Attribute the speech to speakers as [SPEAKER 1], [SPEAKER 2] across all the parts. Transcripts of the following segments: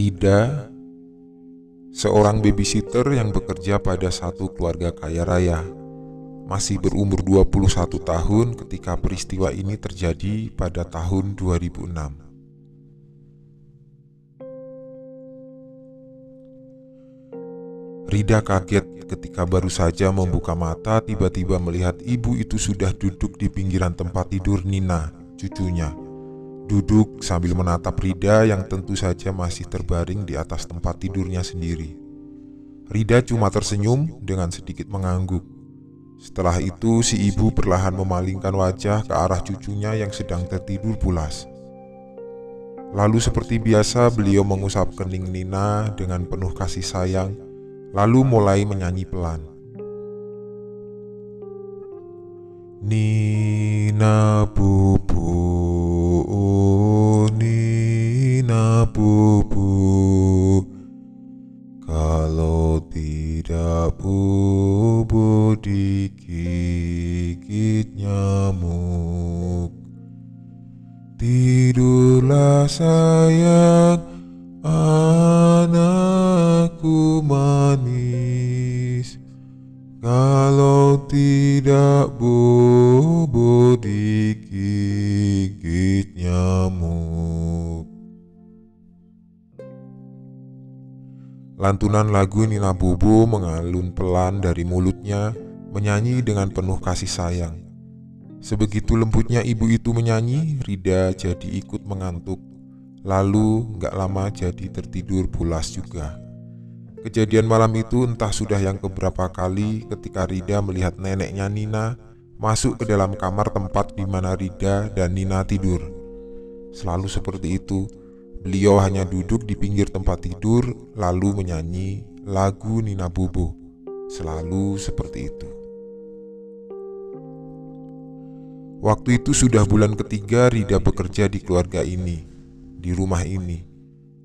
[SPEAKER 1] Rida, seorang babysitter yang bekerja pada satu keluarga kaya raya, masih berumur 21 tahun ketika peristiwa ini terjadi pada tahun 2006. Rida kaget ketika baru saja membuka mata tiba-tiba melihat ibu itu sudah duduk di pinggiran tempat tidur Nina, cucunya duduk sambil menatap Rida yang tentu saja masih terbaring di atas tempat tidurnya sendiri. Rida cuma tersenyum dengan sedikit mengangguk. Setelah itu, si ibu perlahan memalingkan wajah ke arah cucunya yang sedang tertidur pulas. Lalu seperti biasa beliau mengusap kening Nina dengan penuh kasih sayang, lalu mulai menyanyi pelan. Nina bubu pupu Kalau tidak bubu digigit nyamuk. Tidurlah sayang anakku manis. Kalau tidak bubu digigit nyamuk Lantunan lagu Nina Bubu mengalun pelan dari mulutnya, menyanyi dengan penuh kasih sayang. Sebegitu lembutnya ibu itu menyanyi, Rida jadi ikut mengantuk. Lalu gak lama jadi tertidur pulas juga. Kejadian malam itu entah sudah yang keberapa kali ketika Rida melihat neneknya Nina masuk ke dalam kamar tempat di mana Rida dan Nina tidur. Selalu seperti itu, Beliau hanya duduk di pinggir tempat tidur lalu menyanyi lagu Nina Bobo. Selalu seperti itu. Waktu itu sudah bulan ketiga Rida bekerja di keluarga ini, di rumah ini.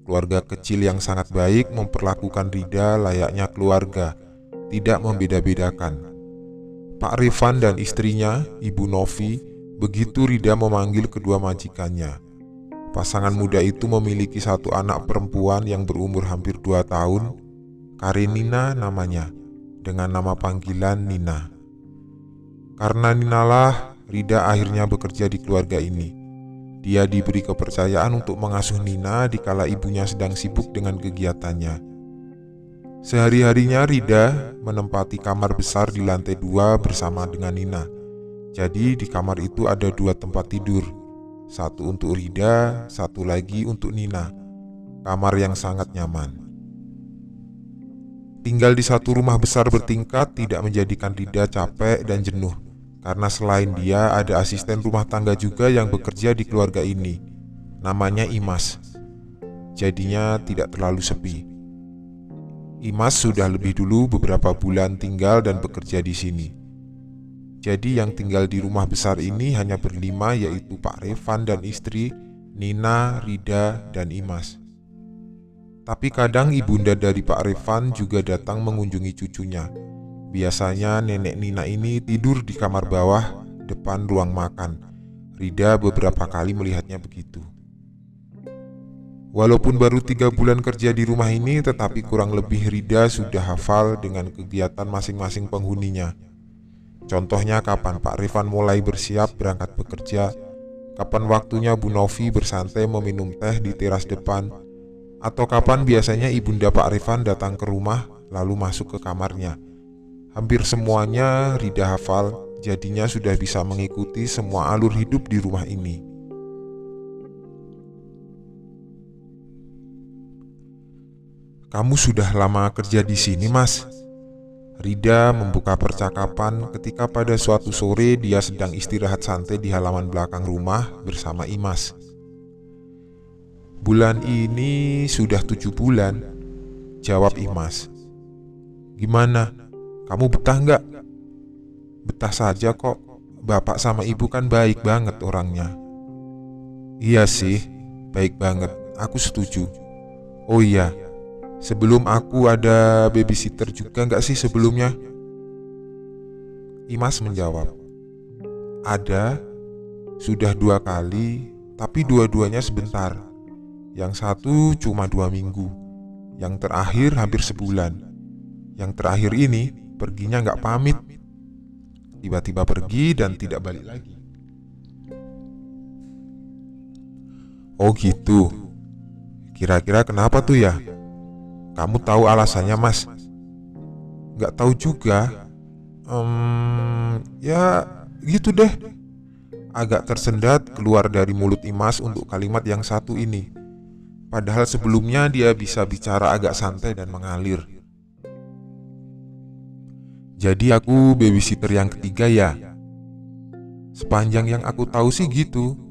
[SPEAKER 1] Keluarga kecil yang sangat baik memperlakukan Rida layaknya keluarga, tidak membeda-bedakan. Pak Rifan dan istrinya, Ibu Novi, begitu Rida memanggil kedua majikannya, Pasangan muda itu memiliki satu anak perempuan yang berumur hampir dua tahun, Karenina namanya, dengan nama panggilan Nina. Karena Ninalah, Rida akhirnya bekerja di keluarga ini. Dia diberi kepercayaan untuk mengasuh Nina di kala ibunya sedang sibuk dengan kegiatannya. Sehari-harinya Rida menempati kamar besar di lantai dua bersama dengan Nina. Jadi di kamar itu ada dua tempat tidur, satu untuk Rida, satu lagi untuk Nina. Kamar yang sangat nyaman. Tinggal di satu rumah besar bertingkat tidak menjadikan Rida capek dan jenuh. Karena selain dia ada asisten rumah tangga juga yang bekerja di keluarga ini. Namanya Imas. Jadinya tidak terlalu sepi. Imas sudah lebih dulu beberapa bulan tinggal dan bekerja di sini. Jadi yang tinggal di rumah besar ini hanya berlima yaitu Pak Revan dan istri, Nina, Rida, dan Imas. Tapi kadang ibunda dari Pak Revan juga datang mengunjungi cucunya. Biasanya nenek Nina ini tidur di kamar bawah depan ruang makan. Rida beberapa kali melihatnya begitu. Walaupun baru tiga bulan kerja di rumah ini, tetapi kurang lebih Rida sudah hafal dengan kegiatan masing-masing penghuninya. Contohnya kapan Pak Rifan mulai bersiap berangkat bekerja, kapan waktunya Bu Novi bersantai meminum teh di teras depan, atau kapan biasanya ibunda Pak Rifan datang ke rumah lalu masuk ke kamarnya. Hampir semuanya Rida hafal, jadinya sudah bisa mengikuti semua alur hidup di rumah ini. Kamu sudah lama kerja di sini, Mas? Rida membuka percakapan ketika pada suatu sore dia sedang istirahat santai di halaman belakang rumah bersama Imas. Bulan ini sudah tujuh bulan, jawab Imas. Gimana? Kamu betah nggak? Betah saja kok, bapak sama ibu kan baik banget orangnya. Iya sih, baik banget, aku setuju. Oh iya, Sebelum aku ada babysitter juga nggak sih sebelumnya? Imas menjawab, ada, sudah dua kali, tapi dua-duanya sebentar. Yang satu cuma dua minggu, yang terakhir hampir sebulan. Yang terakhir ini perginya nggak pamit, tiba-tiba pergi dan tidak balik lagi. Oh gitu. Kira-kira kenapa tuh ya? Kamu tahu alasannya, Mas? Nggak tahu juga. Um, ya gitu deh. Agak tersendat keluar dari mulut Imas untuk kalimat yang satu ini. Padahal sebelumnya dia bisa bicara agak santai dan mengalir. Jadi aku babysitter yang ketiga ya. Sepanjang yang aku tahu sih gitu.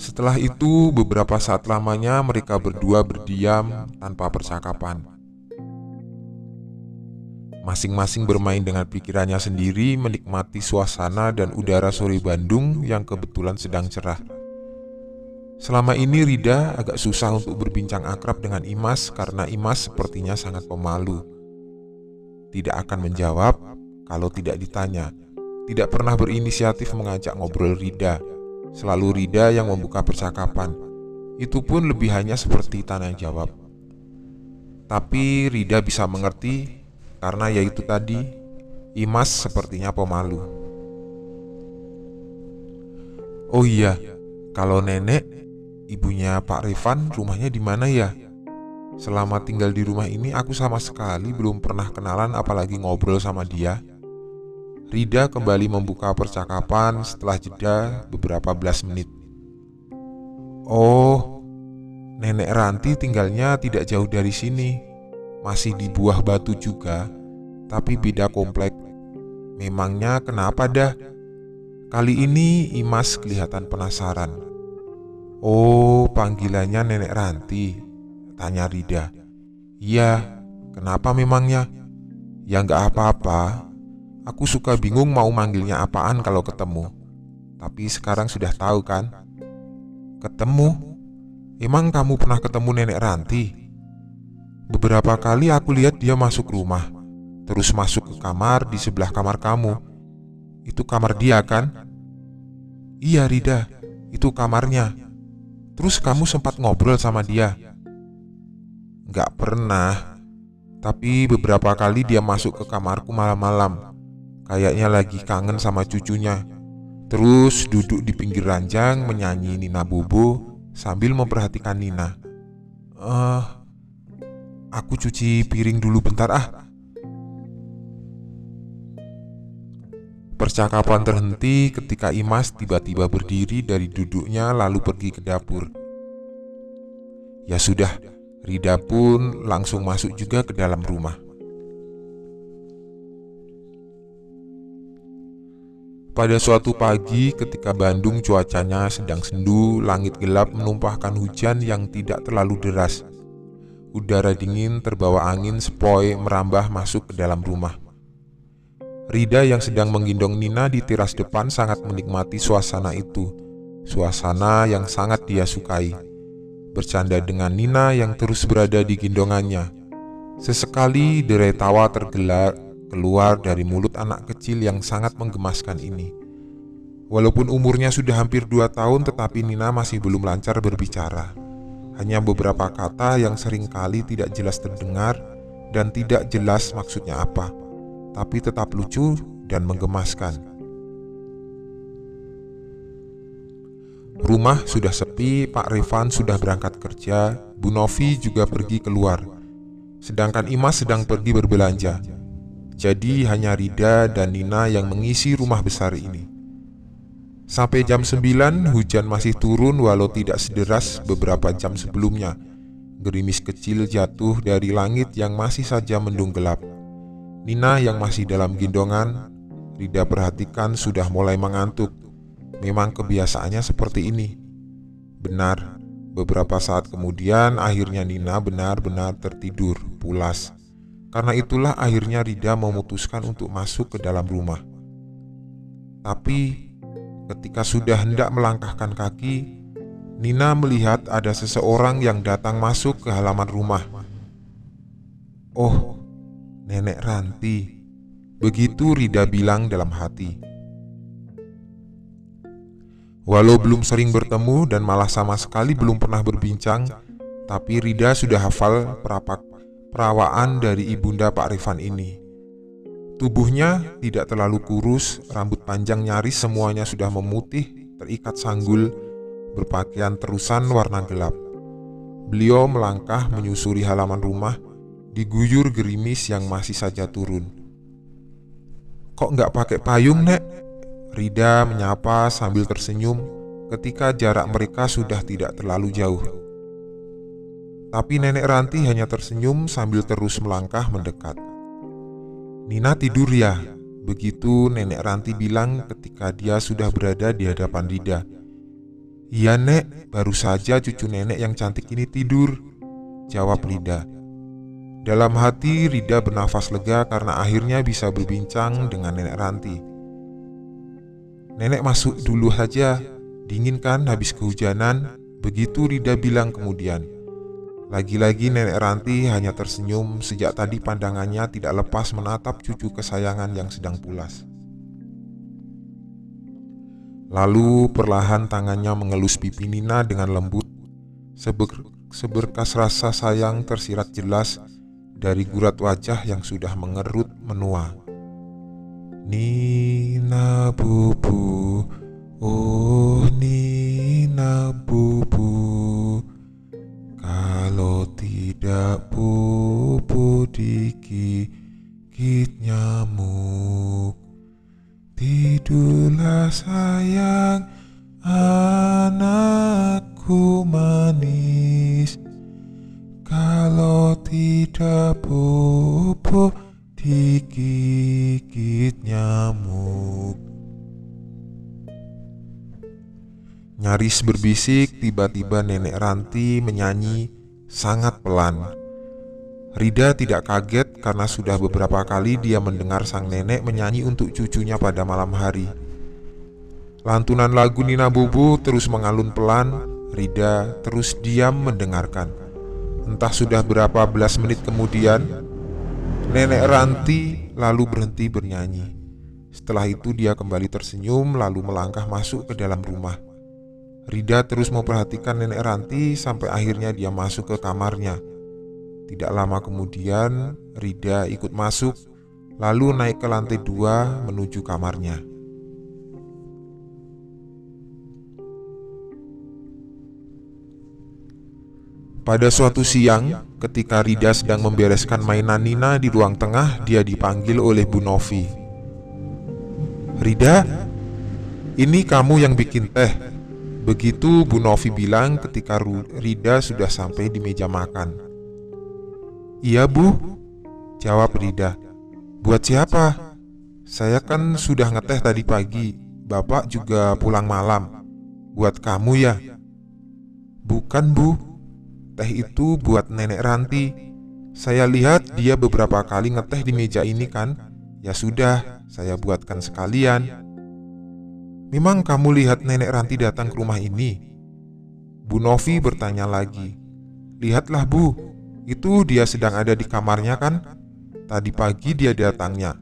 [SPEAKER 1] Setelah itu beberapa saat lamanya mereka berdua berdiam tanpa percakapan. Masing-masing bermain dengan pikirannya sendiri menikmati suasana dan udara sore Bandung yang kebetulan sedang cerah. Selama ini Rida agak susah untuk berbincang akrab dengan Imas karena Imas sepertinya sangat pemalu. Tidak akan menjawab kalau tidak ditanya. Tidak pernah berinisiatif mengajak ngobrol Rida. Selalu Rida yang membuka percakapan. Itu pun lebih hanya seperti tanya jawab. Tapi Rida bisa mengerti karena yaitu tadi Imas sepertinya pemalu. Oh iya, kalau nenek ibunya Pak Revan rumahnya di mana ya? Selama tinggal di rumah ini aku sama sekali belum pernah kenalan apalagi ngobrol sama dia. Rida kembali membuka percakapan setelah jeda beberapa belas menit. Oh, nenek Ranti tinggalnya tidak jauh dari sini. Masih di buah batu juga, tapi beda komplek. Memangnya kenapa dah? Kali ini Imas kelihatan penasaran. Oh, panggilannya Nenek Ranti, tanya Rida. Iya, kenapa memangnya? Ya nggak apa-apa. Aku suka bingung mau manggilnya apaan kalau ketemu. Tapi sekarang sudah tahu kan? Ketemu? Emang kamu pernah ketemu Nenek Ranti? Beberapa kali aku lihat dia masuk rumah, terus masuk ke kamar di sebelah kamar kamu. Itu kamar dia kan? Iya Rida, itu kamarnya. Terus kamu sempat ngobrol sama dia? Gak pernah Tapi beberapa kali dia masuk ke kamarku malam-malam Kayaknya lagi kangen sama cucunya Terus duduk di pinggir ranjang menyanyi Nina Bobo sambil memperhatikan Nina Eh, uh, aku cuci piring dulu bentar ah Percakapan terhenti ketika Imas tiba-tiba berdiri dari duduknya lalu pergi ke dapur. Ya sudah, Rida pun langsung masuk juga ke dalam rumah. Pada suatu pagi ketika Bandung cuacanya sedang sendu, langit gelap menumpahkan hujan yang tidak terlalu deras. Udara dingin terbawa angin sepoi merambah masuk ke dalam rumah. Rida yang sedang menggendong Nina di teras depan sangat menikmati suasana itu. Suasana yang sangat dia sukai. Bercanda dengan Nina yang terus berada di gendongannya. Sesekali derai tawa tergelar keluar dari mulut anak kecil yang sangat menggemaskan ini. Walaupun umurnya sudah hampir dua tahun tetapi Nina masih belum lancar berbicara. Hanya beberapa kata yang sering kali tidak jelas terdengar dan tidak jelas maksudnya apa tapi tetap lucu dan menggemaskan. Rumah sudah sepi, Pak Revan sudah berangkat kerja, Bu Novi juga pergi keluar. Sedangkan Imas sedang pergi berbelanja. Jadi hanya Rida dan Nina yang mengisi rumah besar ini. Sampai jam 9 hujan masih turun walau tidak sederas beberapa jam sebelumnya. Gerimis kecil jatuh dari langit yang masih saja mendung gelap. Nina yang masih dalam gendongan, Rida perhatikan sudah mulai mengantuk. Memang kebiasaannya seperti ini. Benar, beberapa saat kemudian akhirnya Nina benar-benar tertidur, pulas. Karena itulah akhirnya Rida memutuskan untuk masuk ke dalam rumah. Tapi ketika sudah hendak melangkahkan kaki, Nina melihat ada seseorang yang datang masuk ke halaman rumah. Oh, Nenek Ranti. Begitu Rida bilang dalam hati. Walau belum sering bertemu dan malah sama sekali belum pernah berbincang, tapi Rida sudah hafal perapak perawaan dari ibunda Pak Rifan ini. Tubuhnya tidak terlalu kurus, rambut panjang nyaris semuanya sudah memutih, terikat sanggul, berpakaian terusan warna gelap. Beliau melangkah menyusuri halaman rumah, diguyur gerimis yang masih saja turun. Kok nggak pakai payung, Nek? Rida menyapa sambil tersenyum ketika jarak mereka sudah tidak terlalu jauh. Tapi nenek Ranti hanya tersenyum sambil terus melangkah mendekat. Nina tidur ya, begitu nenek Ranti bilang ketika dia sudah berada di hadapan Rida. Iya nek, baru saja cucu nenek yang cantik ini tidur, jawab Rida. Dalam hati Rida bernafas lega karena akhirnya bisa berbincang dengan nenek Ranti. Nenek masuk dulu saja, dingin kan habis kehujanan? Begitu Rida bilang kemudian. Lagi-lagi nenek Ranti hanya tersenyum sejak tadi pandangannya tidak lepas menatap cucu kesayangan yang sedang pulas. Lalu perlahan tangannya mengelus pipi Nina dengan lembut. Seber, seberkas rasa sayang tersirat jelas dari gurat wajah yang sudah mengerut menua. Nina bubu, oh Nina bubu, kalau tidak bubu digigit nyamuk, tidurlah sayang anakku manis. Kalau tidak bobo digigit nyamuk Nyaris berbisik tiba-tiba nenek Ranti menyanyi sangat pelan Rida tidak kaget karena sudah beberapa kali dia mendengar sang nenek menyanyi untuk cucunya pada malam hari Lantunan lagu Nina Bubu terus mengalun pelan Rida terus diam mendengarkan Entah sudah berapa belas menit kemudian, nenek Ranti lalu berhenti bernyanyi. Setelah itu dia kembali tersenyum lalu melangkah masuk ke dalam rumah. Rida terus memperhatikan nenek Ranti sampai akhirnya dia masuk ke kamarnya. Tidak lama kemudian, Rida ikut masuk, lalu naik ke lantai dua menuju kamarnya. Pada suatu siang, ketika Rida sedang membereskan mainan Nina di ruang tengah, dia dipanggil oleh Bu Novi. Rida, ini kamu yang bikin teh. Begitu Bu Novi bilang ketika Rida sudah sampai di meja makan. Iya bu, jawab Rida. Buat siapa? Saya kan sudah ngeteh tadi pagi. Bapak juga pulang malam. Buat kamu ya? Bukan bu, Teh itu buat nenek Ranti. Saya lihat dia beberapa kali ngeteh di meja ini kan. Ya sudah, saya buatkan sekalian. Memang kamu lihat nenek Ranti datang ke rumah ini? Bu Novi bertanya lagi. Lihatlah bu, itu dia sedang ada di kamarnya kan? Tadi pagi dia datangnya.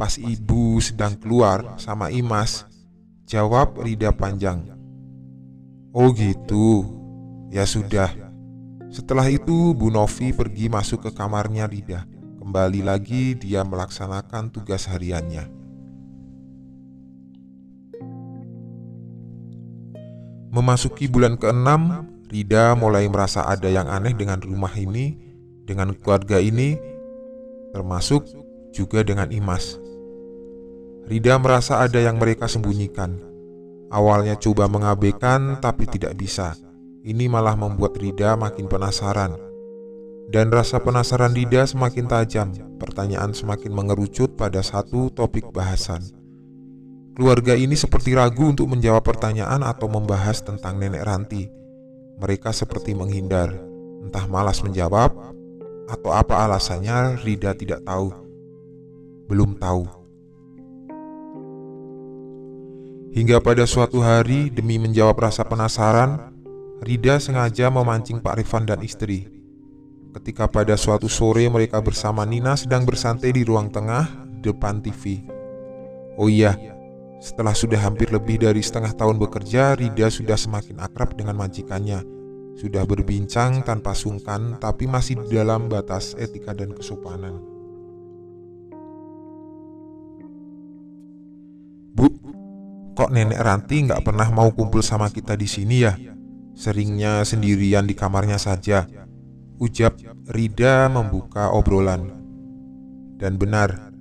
[SPEAKER 1] Pas ibu sedang keluar sama Imas. Jawab Rida panjang. Oh gitu. Ya sudah, setelah itu, Bu Novi pergi masuk ke kamarnya Rida. Kembali lagi dia melaksanakan tugas hariannya. Memasuki bulan ke-6, Rida mulai merasa ada yang aneh dengan rumah ini, dengan keluarga ini, termasuk juga dengan Imas. Rida merasa ada yang mereka sembunyikan. Awalnya coba mengabaikan, tapi tidak bisa. Ini malah membuat Rida makin penasaran. Dan rasa penasaran Rida semakin tajam, pertanyaan semakin mengerucut pada satu topik bahasan. Keluarga ini seperti ragu untuk menjawab pertanyaan atau membahas tentang nenek Ranti. Mereka seperti menghindar, entah malas menjawab atau apa alasannya Rida tidak tahu. Belum tahu. Hingga pada suatu hari, demi menjawab rasa penasaran, Rida sengaja memancing Pak Rifan dan istri. Ketika pada suatu sore mereka bersama Nina sedang bersantai di ruang tengah depan TV. Oh iya, Setelah sudah hampir lebih dari setengah tahun bekerja, Rida sudah semakin akrab dengan majikannya. Sudah berbincang tanpa sungkan, tapi masih di dalam batas etika dan kesopanan. Bu, kok nenek Ranti nggak pernah mau kumpul sama kita di sini ya? Seringnya sendirian di kamarnya saja. Ujab Rida membuka obrolan. Dan benar,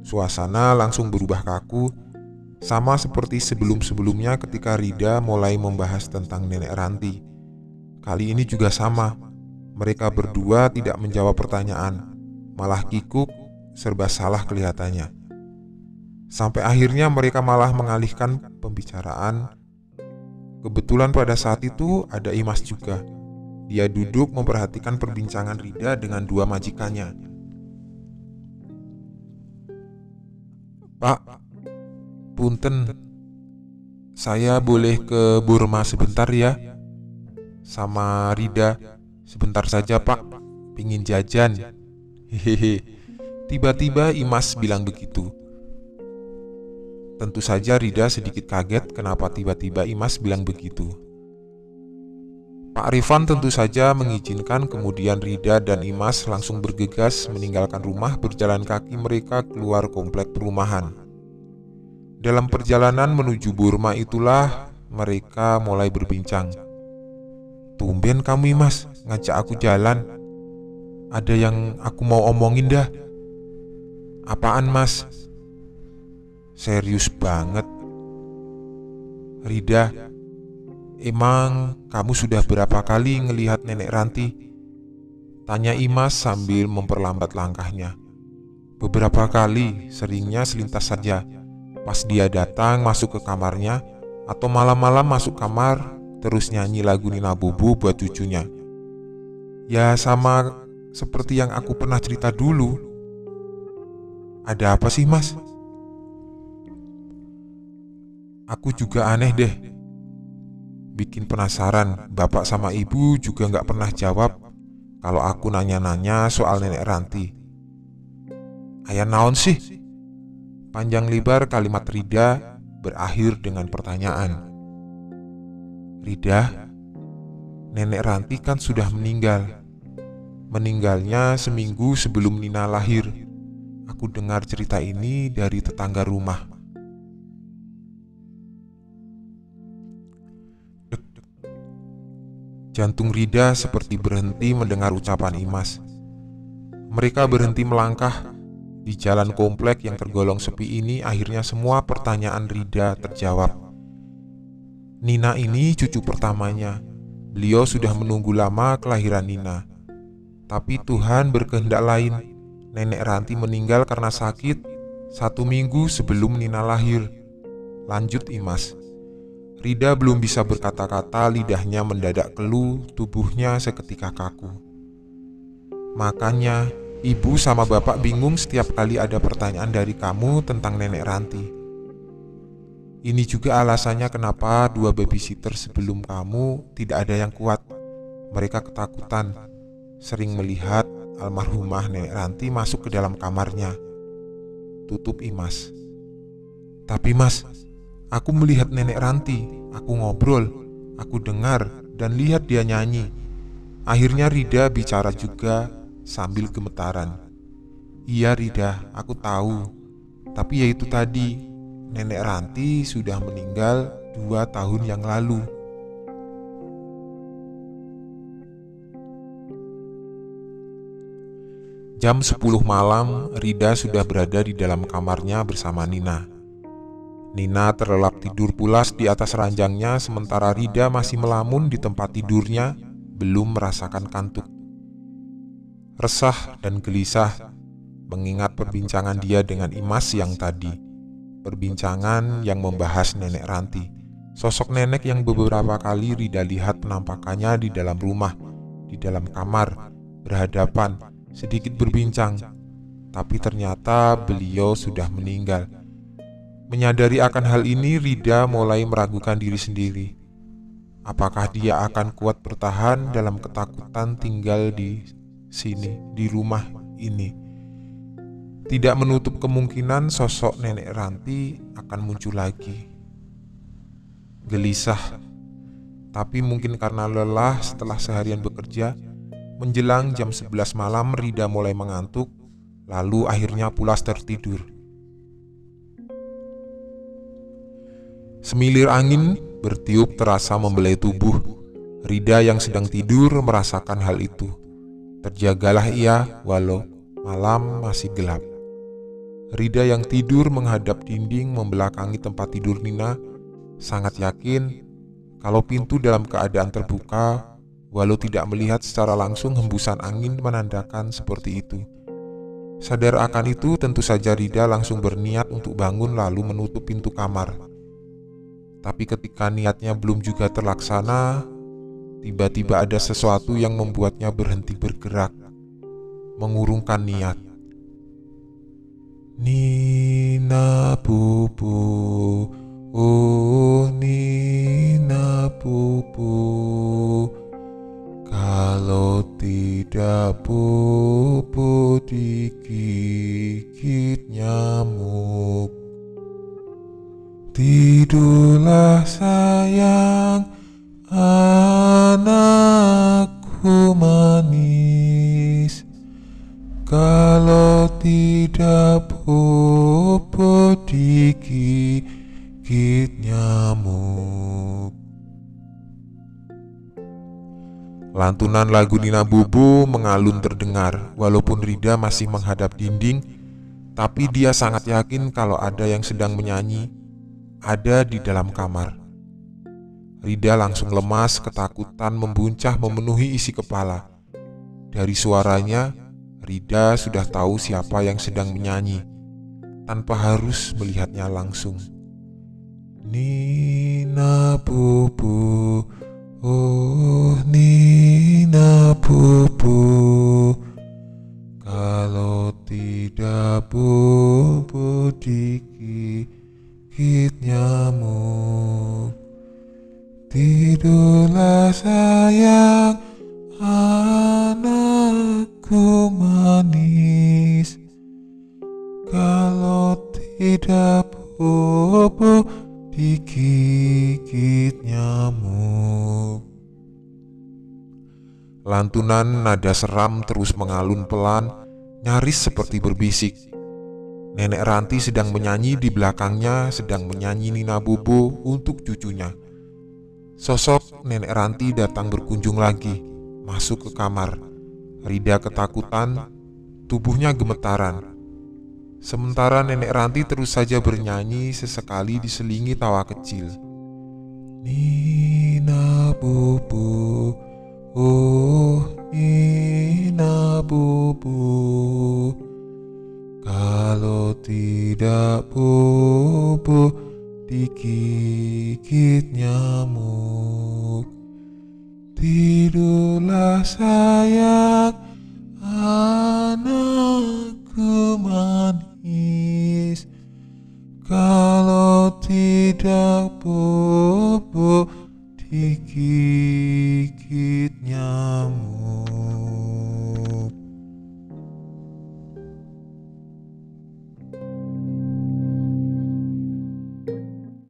[SPEAKER 1] suasana langsung berubah kaku sama seperti sebelum-sebelumnya ketika Rida mulai membahas tentang nenek Ranti. Kali ini juga sama. Mereka berdua tidak menjawab pertanyaan, malah kikuk, serba salah kelihatannya. Sampai akhirnya mereka malah mengalihkan pembicaraan. Kebetulan pada saat itu ada Imas juga. Dia duduk memperhatikan perbincangan Rida dengan dua majikannya. Pak, Punten, saya boleh ke Burma sebentar ya? Sama Rida, sebentar saja pak, pingin jajan. Hehehe, tiba-tiba Imas bilang begitu. Tentu saja Rida sedikit kaget kenapa tiba-tiba Imas bilang begitu. Pak Rifan tentu saja mengizinkan kemudian Rida dan Imas langsung bergegas meninggalkan rumah berjalan kaki mereka keluar komplek perumahan. Dalam perjalanan menuju Burma itulah mereka mulai berbincang. Tumben kamu mas ngajak aku jalan. Ada yang aku mau omongin dah. Apaan mas? Serius banget. Rida, emang kamu sudah berapa kali ngelihat nenek Ranti? Tanya Imas sambil memperlambat langkahnya. Beberapa kali, seringnya selintas saja. Pas dia datang masuk ke kamarnya atau malam-malam masuk kamar terus nyanyi lagu Nina Bubu buat cucunya. Ya sama seperti yang aku pernah cerita dulu. Ada apa sih mas? Aku juga aneh deh. Bikin penasaran, bapak sama ibu juga nggak pernah jawab kalau aku nanya-nanya soal nenek Ranti. Ayah naon sih? Panjang lebar kalimat Rida berakhir dengan pertanyaan. Rida, nenek Ranti kan sudah meninggal. Meninggalnya seminggu sebelum Nina lahir. Aku dengar cerita ini dari tetangga rumah. Jantung Rida seperti berhenti mendengar ucapan Imas. Mereka berhenti melangkah di jalan komplek yang tergolong sepi ini akhirnya semua pertanyaan Rida terjawab. Nina ini cucu pertamanya. Beliau sudah menunggu lama kelahiran Nina. Tapi Tuhan berkehendak lain. Nenek Ranti meninggal karena sakit satu minggu sebelum Nina lahir. Lanjut Imas. Rida belum bisa berkata-kata, lidahnya mendadak keluh, tubuhnya seketika kaku. Makanya, Ibu sama bapak bingung setiap kali ada pertanyaan dari kamu tentang nenek Ranti. Ini juga alasannya kenapa dua babysitter sebelum kamu tidak ada yang kuat. Mereka ketakutan, sering melihat almarhumah nenek Ranti masuk ke dalam kamarnya. Tutup Imas. Tapi mas, aku melihat nenek Ranti, aku ngobrol, aku dengar dan lihat dia nyanyi. Akhirnya Rida bicara juga sambil gemetaran. Iya Rida, aku tahu. Tapi ya itu tadi, nenek Ranti sudah meninggal dua tahun yang lalu. Jam 10 malam, Rida sudah berada di dalam kamarnya bersama Nina. Nina terlelap tidur pulas di atas ranjangnya sementara Rida masih melamun di tempat tidurnya, belum merasakan kantuk resah dan gelisah mengingat perbincangan dia dengan Imas yang tadi. Perbincangan yang membahas nenek Ranti. Sosok nenek yang beberapa kali Rida lihat penampakannya di dalam rumah, di dalam kamar, berhadapan, sedikit berbincang. Tapi ternyata beliau sudah meninggal. Menyadari akan hal ini, Rida mulai meragukan diri sendiri. Apakah dia akan kuat bertahan dalam ketakutan tinggal di sini, di rumah ini. Tidak menutup kemungkinan sosok nenek Ranti akan muncul lagi. Gelisah, tapi mungkin karena lelah setelah seharian bekerja, menjelang jam 11 malam Rida mulai mengantuk, lalu akhirnya pulas tertidur. Semilir angin bertiup terasa membelai tubuh. Rida yang sedang tidur merasakan hal itu. Terjagalah ia walau malam masih gelap. Rida yang tidur menghadap dinding membelakangi tempat tidur Nina sangat yakin kalau pintu dalam keadaan terbuka walau tidak melihat secara langsung hembusan angin menandakan seperti itu. Sadar akan itu tentu saja Rida langsung berniat untuk bangun lalu menutup pintu kamar. Tapi ketika niatnya belum juga terlaksana, Tiba-tiba ada sesuatu yang membuatnya berhenti bergerak, mengurungkan niat. Nina pupu, oh Nina pupu, kalau tidak pupu digigit nyamuk. Tidurlah sayang, Anakku manis Kalau tidak bobo digigit nyamuk. Lantunan lagu Nina Bubu mengalun terdengar Walaupun Rida masih menghadap dinding Tapi dia sangat yakin kalau ada yang sedang menyanyi Ada di dalam kamar Rida langsung lemas, ketakutan membuncah memenuhi isi kepala. Dari suaranya, Rida sudah tahu siapa yang sedang menyanyi, tanpa harus melihatnya langsung. Nina Bubu, oh Nina Bubu, kalau tidak Bubu dikit nyamuk. Tidurlah sayang anakku manis. Kalau tidak bobo digigit nyamuk. Lantunan nada seram terus mengalun pelan Nyaris seperti berbisik. Nenek Ranti sedang menyanyi di belakangnya Sedang menyanyi Nina Bobo untuk cucunya Sosok nenek Ranti datang berkunjung lagi, masuk ke kamar. Rida ketakutan, tubuhnya gemetaran. Sementara nenek Ranti terus saja bernyanyi sesekali diselingi tawa kecil. Nina bubu, oh Nina bubu, kalau tidak bubu digigit nyamuk. Tidurlah sayang anakku manis Kalau tidak bobo digigit nyamuk